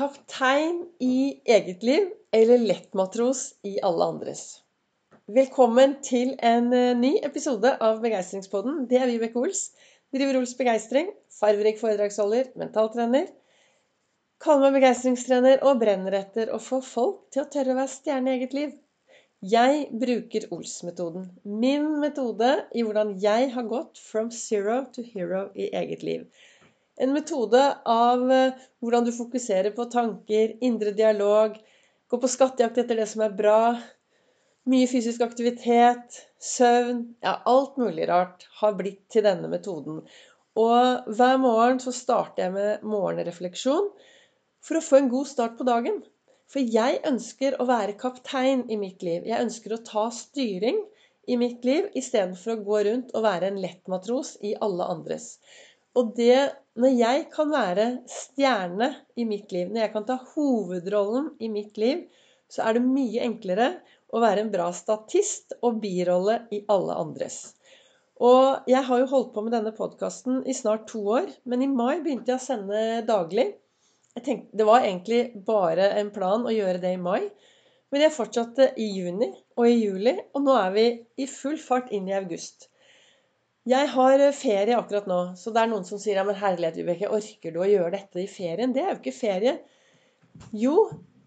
Kaptein i eget liv eller lettmatros i alle andres. Velkommen til en eh, ny episode av Begeistringspodden. Det er Vibeke Ols. Driver Ols Begeistring. Farverik foredragsholder, mentaltrener. Kaller meg begeistringstrener og brenner etter å få folk til å tørre å være stjerne i eget liv. Jeg bruker Ols-metoden. Min metode i hvordan jeg har gått from zero to hero i eget liv. En metode av eh, hvordan du fokuserer på tanker, indre dialog, gå på skattejakt etter det som er bra, mye fysisk aktivitet, søvn Ja, alt mulig rart har blitt til denne metoden. Og hver morgen så starter jeg med morgenrefleksjon for å få en god start på dagen. For jeg ønsker å være kaptein i mitt liv. Jeg ønsker å ta styring i mitt liv istedenfor å gå rundt og være en lettmatros i alle andres. Og det Når jeg kan være stjerne i mitt liv, når jeg kan ta hovedrollen i mitt liv, så er det mye enklere å være en bra statist og birolle i alle andres. Og jeg har jo holdt på med denne podkasten i snart to år, men i mai begynte jeg å sende daglig. Tenkte, Det var egentlig bare en plan å gjøre det i mai, men jeg fortsatte i juni og i juli, og nå er vi i full fart inn i august. Jeg har eh, ferie akkurat nå, så det er noen som sier ja, men herlighet, Vibeke, orker du å gjøre dette i ferien? Det er jo ikke ferie. Jo,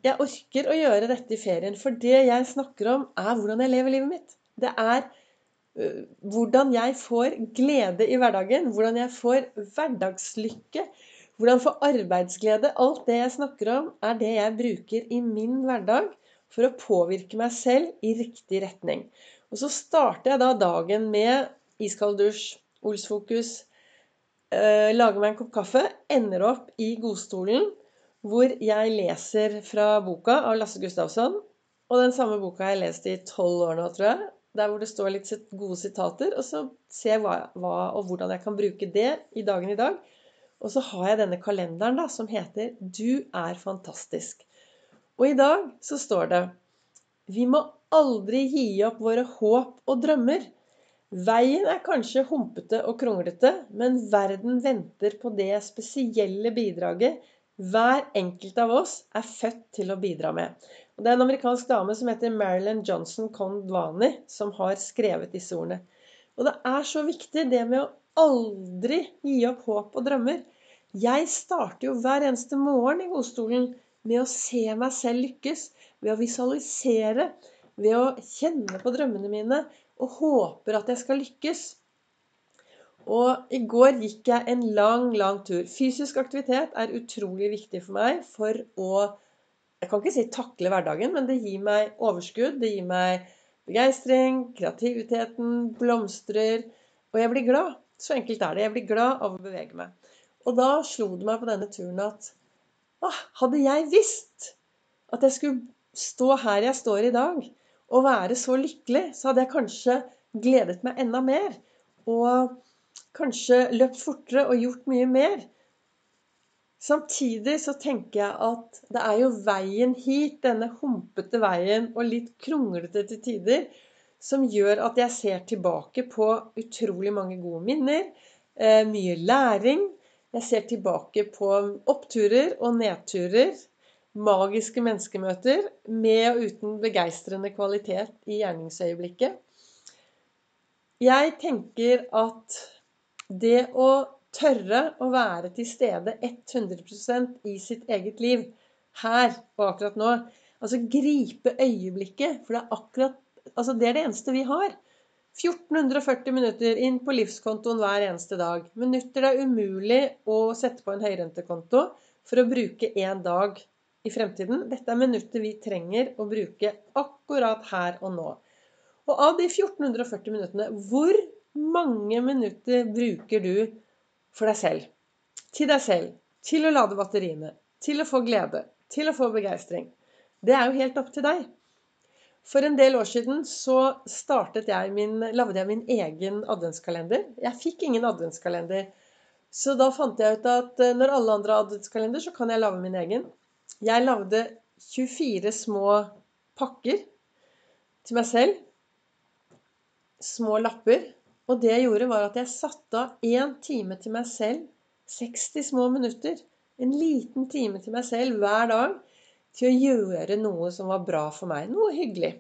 jeg orker å gjøre dette i ferien, for det jeg snakker om, er hvordan jeg lever livet mitt. Det er uh, hvordan jeg får glede i hverdagen, hvordan jeg får hverdagslykke, hvordan jeg får arbeidsglede. Alt det jeg snakker om, er det jeg bruker i min hverdag for å påvirke meg selv i riktig retning. Og så starter jeg da dagen med iskald dusj, Olsfokus, eh, lager meg en kopp kaffe, ender opp i godstolen hvor jeg leser fra boka av Lasse Gustavsson. Og den samme boka har jeg lest i tolv år nå, tror jeg. Der hvor det står litt gode sitater. Og så ser jeg hva, hva, og hvordan jeg kan bruke det i dagen i dag. Og så har jeg denne kalenderen da, som heter 'Du er fantastisk'. Og i dag så står det Vi må aldri gi opp våre håp og drømmer. Veien er kanskje humpete og kronglete, men verden venter på det spesielle bidraget hver enkelt av oss er født til å bidra med. Og det er en amerikansk dame som heter Marilyn Johnson Kondwani, som har skrevet disse ordene. Og det er så viktig det med å aldri gi opp håp og drømmer. Jeg starter jo hver eneste morgen i godstolen med å se meg selv lykkes, ved å visualisere, ved å kjenne på drømmene mine, og håper at jeg skal lykkes. Og i går gikk jeg en lang, lang tur. Fysisk aktivitet er utrolig viktig for meg for å Jeg kan ikke si takle hverdagen, men det gir meg overskudd. Det gir meg begeistring, kreativiteten blomstrer. Og jeg blir glad. Så enkelt er det. Jeg blir glad av å bevege meg. Og da slo det meg på denne turen at ah, hadde jeg visst at jeg skulle stå her jeg står i dag, å være så lykkelig, så hadde jeg kanskje gledet meg enda mer. Og kanskje løpt fortere og gjort mye mer. Samtidig så tenker jeg at det er jo veien hit, denne humpete veien og litt kronglete til tider, som gjør at jeg ser tilbake på utrolig mange gode minner, eh, mye læring. Jeg ser tilbake på oppturer og nedturer magiske menneskemøter med og uten begeistrende kvalitet i gjerningsøyeblikket. Jeg tenker at det å tørre å være til stede 100% i sitt eget liv her og akkurat nå Altså gripe øyeblikket, for det er akkurat Altså, det er det eneste vi har. 1440 minutter inn på livskontoen hver eneste dag. Minutter det er umulig å sette på en høyrentekonto for å bruke én dag i fremtiden. Dette er minutter vi trenger å bruke akkurat her og nå. Og av de 1440 minuttene, hvor mange minutter bruker du for deg selv? Til deg selv. Til å lade batteriene. Til å få glede. Til å få begeistring. Det er jo helt opp til deg. For en del år siden så startet jeg min, lagde jeg min egen adventskalender. Jeg fikk ingen adventskalender. Så da fant jeg ut at eh, når alle andre har adventskalender, så kan jeg lage min egen. Jeg lagde 24 små pakker til meg selv. Små lapper. Og det jeg gjorde, var at jeg satte av én time til meg selv. 60 små minutter En liten time til meg selv hver dag til å gjøre noe som var bra for meg. Noe hyggelig.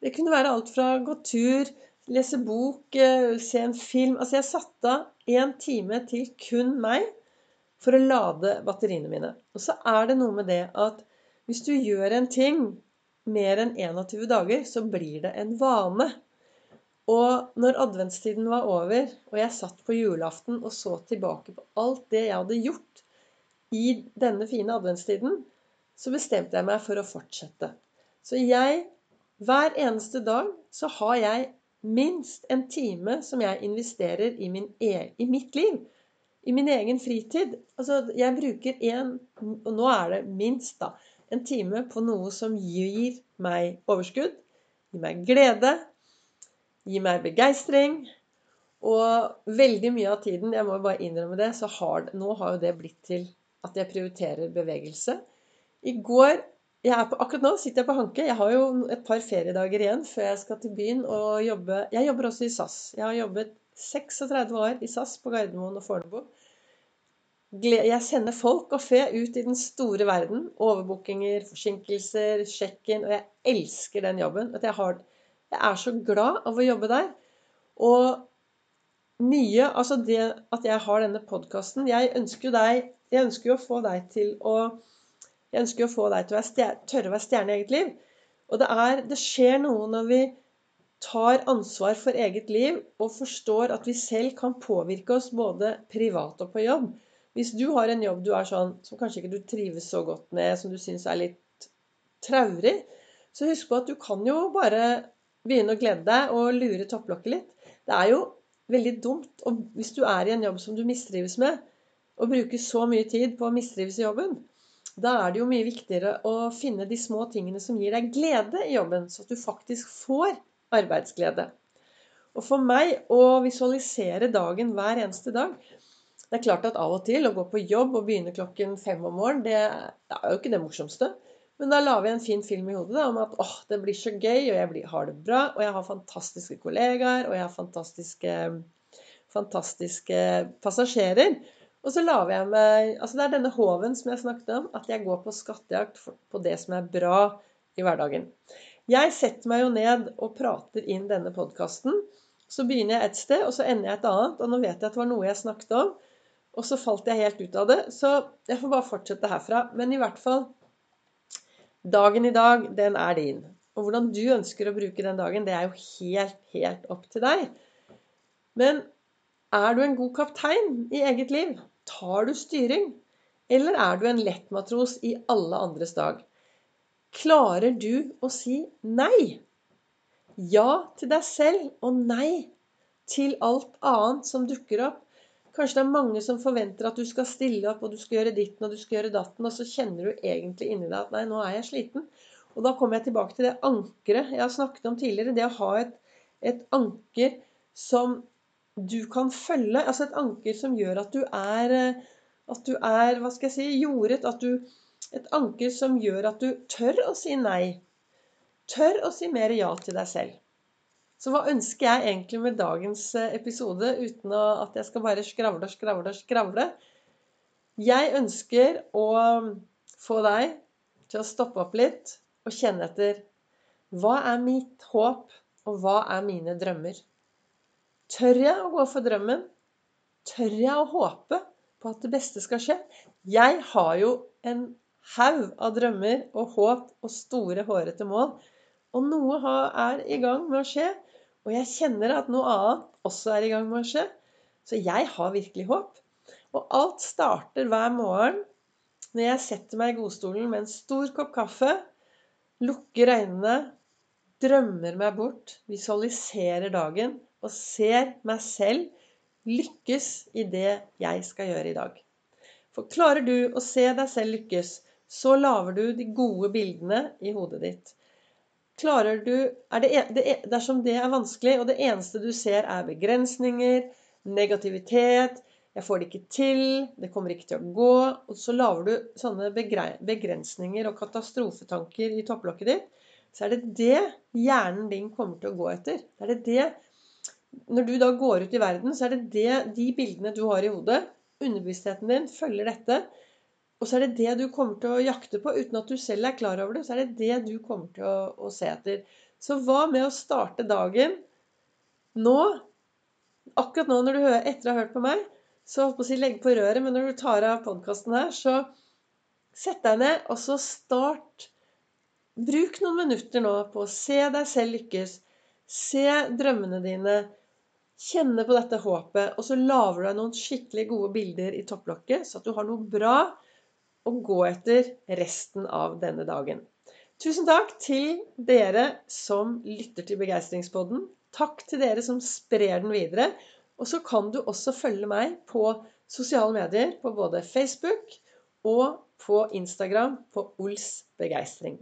Det kunne være alt fra gå tur, lese bok, eh, se en film Altså, jeg satte av én time til kun meg for å lade batteriene mine. Og så er det noe med det at hvis du gjør en ting mer enn 21 dager, så blir det en vane. Og når adventstiden var over, og jeg satt på julaften og så tilbake på alt det jeg hadde gjort i denne fine adventstiden, så bestemte jeg meg for å fortsette. Så jeg Hver eneste dag så har jeg minst en time som jeg investerer i, min e i mitt liv. I min egen fritid. Altså, jeg bruker en Og nå er det minst, da. En time på noe som gir meg overskudd, gir meg glede, gir meg begeistring. Og veldig mye av tiden, jeg må bare innrømme det, så har, nå har jo det blitt til at jeg prioriterer bevegelse. I går på, Akkurat nå sitter jeg på Hanke. Jeg har jo et par feriedager igjen før jeg skal til byen og jobbe. Jeg jobber også i SAS. Jeg har jobbet 36 år i SAS på Gardermoen og Fornebu. Jeg sender folk og fe ut i den store verden. Overbookinger, forsinkelser, check-in. Og jeg elsker den jobben. Jeg, har, jeg, er så glad av å jobbe der. Og mye Altså det at jeg har denne podkasten Jeg ønsker jo Jeg ønsker jo å få deg til å jeg ønsker å få deg til å tørre å være stjerne i eget liv. Og det, er, det skjer noe når vi tar ansvar for eget liv og forstår at vi selv kan påvirke oss både privat og på jobb. Hvis du har en jobb du er sånn, som kanskje ikke du trives så godt med, som du syns er litt traurig, så husk på at du kan jo bare begynne å glede deg og lure topplokket litt. Det er jo veldig dumt og hvis du er i en jobb som du mistrives med, og bruker så mye tid på å mistrives i jobben. Da er det jo mye viktigere å finne de små tingene som gir deg glede i jobben, så at du faktisk får arbeidsglede. Og for meg å visualisere dagen hver eneste dag Det er klart at av og til å gå på jobb og begynne klokken fem om morgenen, det er jo ikke det morsomste. Men da lager jeg en fin film i hodet da, om at åh, det blir så gøy, og jeg blir, har det bra, og jeg har fantastiske kollegaer, og jeg har fantastiske, fantastiske passasjerer. Og så lager jeg meg Altså det er denne håven som jeg snakket om, at jeg går på skattejakt på det som er bra i hverdagen. Jeg setter meg jo ned og prater inn denne podkasten. Så begynner jeg et sted, og så ender jeg et annet. Og nå vet jeg at det var noe jeg snakket om, og så falt jeg helt ut av det. Så jeg får bare fortsette herfra. Men i hvert fall Dagen i dag, den er din. Og hvordan du ønsker å bruke den dagen, det er jo helt, helt opp til deg. Men er du en god kaptein i eget liv? Tar du styring? Eller er du en lettmatros i alle andres dag? Klarer du å si nei? Ja til deg selv og nei til alt annet som dukker opp. Kanskje det er mange som forventer at du skal stille opp, og du skal gjøre ditten og du skal gjøre datten, og så kjenner du egentlig inni deg at nei, nå er jeg sliten. Og da kommer jeg tilbake til det ankeret jeg har snakket om tidligere. Det å ha et, et anker som du kan følge. Altså et anker som gjør at du er eh, At du er, hva skal jeg si, jordet. At du Et anker som gjør at du tør å si nei. Tør å si mer ja til deg selv. Så hva ønsker jeg egentlig med dagens eh, episode, uten at jeg skal bare skravle og skravle og skravle? Jeg ønsker å få deg til å stoppe opp litt og kjenne etter hva er mitt håp, og hva er mine drømmer? Tør jeg å gå for drømmen? Tør jeg å håpe på at det beste skal skje? Jeg har jo en haug av drømmer og håp og store, hårete mål. Og noe er i gang med å skje. Og jeg kjenner at noe annet også er i gang med å skje. Så jeg har virkelig håp. Og alt starter hver morgen når jeg setter meg i godstolen med en stor kopp kaffe, lukker øynene, drømmer meg bort, visualiserer dagen og ser meg selv lykkes i det jeg skal gjøre i dag. For klarer du å se deg selv lykkes, så lager du de gode bildene i hodet ditt. Klarer du er det, det, Dersom det er vanskelig, og det eneste du ser er begrensninger, negativitet 'Jeg får det ikke til. Det kommer ikke til å gå.' Og så lager du sånne begrensninger og katastrofetanker i topplokket ditt. Så er det det hjernen din kommer til å gå etter. Er det det når du da går ut i verden, så er det, det de bildene du har i hodet. Underbevisstheten din følger dette. Og så er det det du kommer til å jakte på uten at du selv er klar over det. Så er det det du kommer til å, å se etter. Så hva med å starte dagen nå? Akkurat nå når du hører, etter å ha hørt på meg, så holdt på å si legg på røret, men når du tar av podkasten her, så sett deg ned, og så start. Bruk noen minutter nå på å se deg selv lykkes. Se drømmene dine. Kjenne på dette håpet. Og så lager du deg noen skikkelig gode bilder i topplokket, så at du har noe bra å gå etter resten av denne dagen. Tusen takk til dere som lytter til Begeistringspodden. Takk til dere som sprer den videre. Og så kan du også følge meg på sosiale medier på både Facebook og på Instagram på Ols begeistring.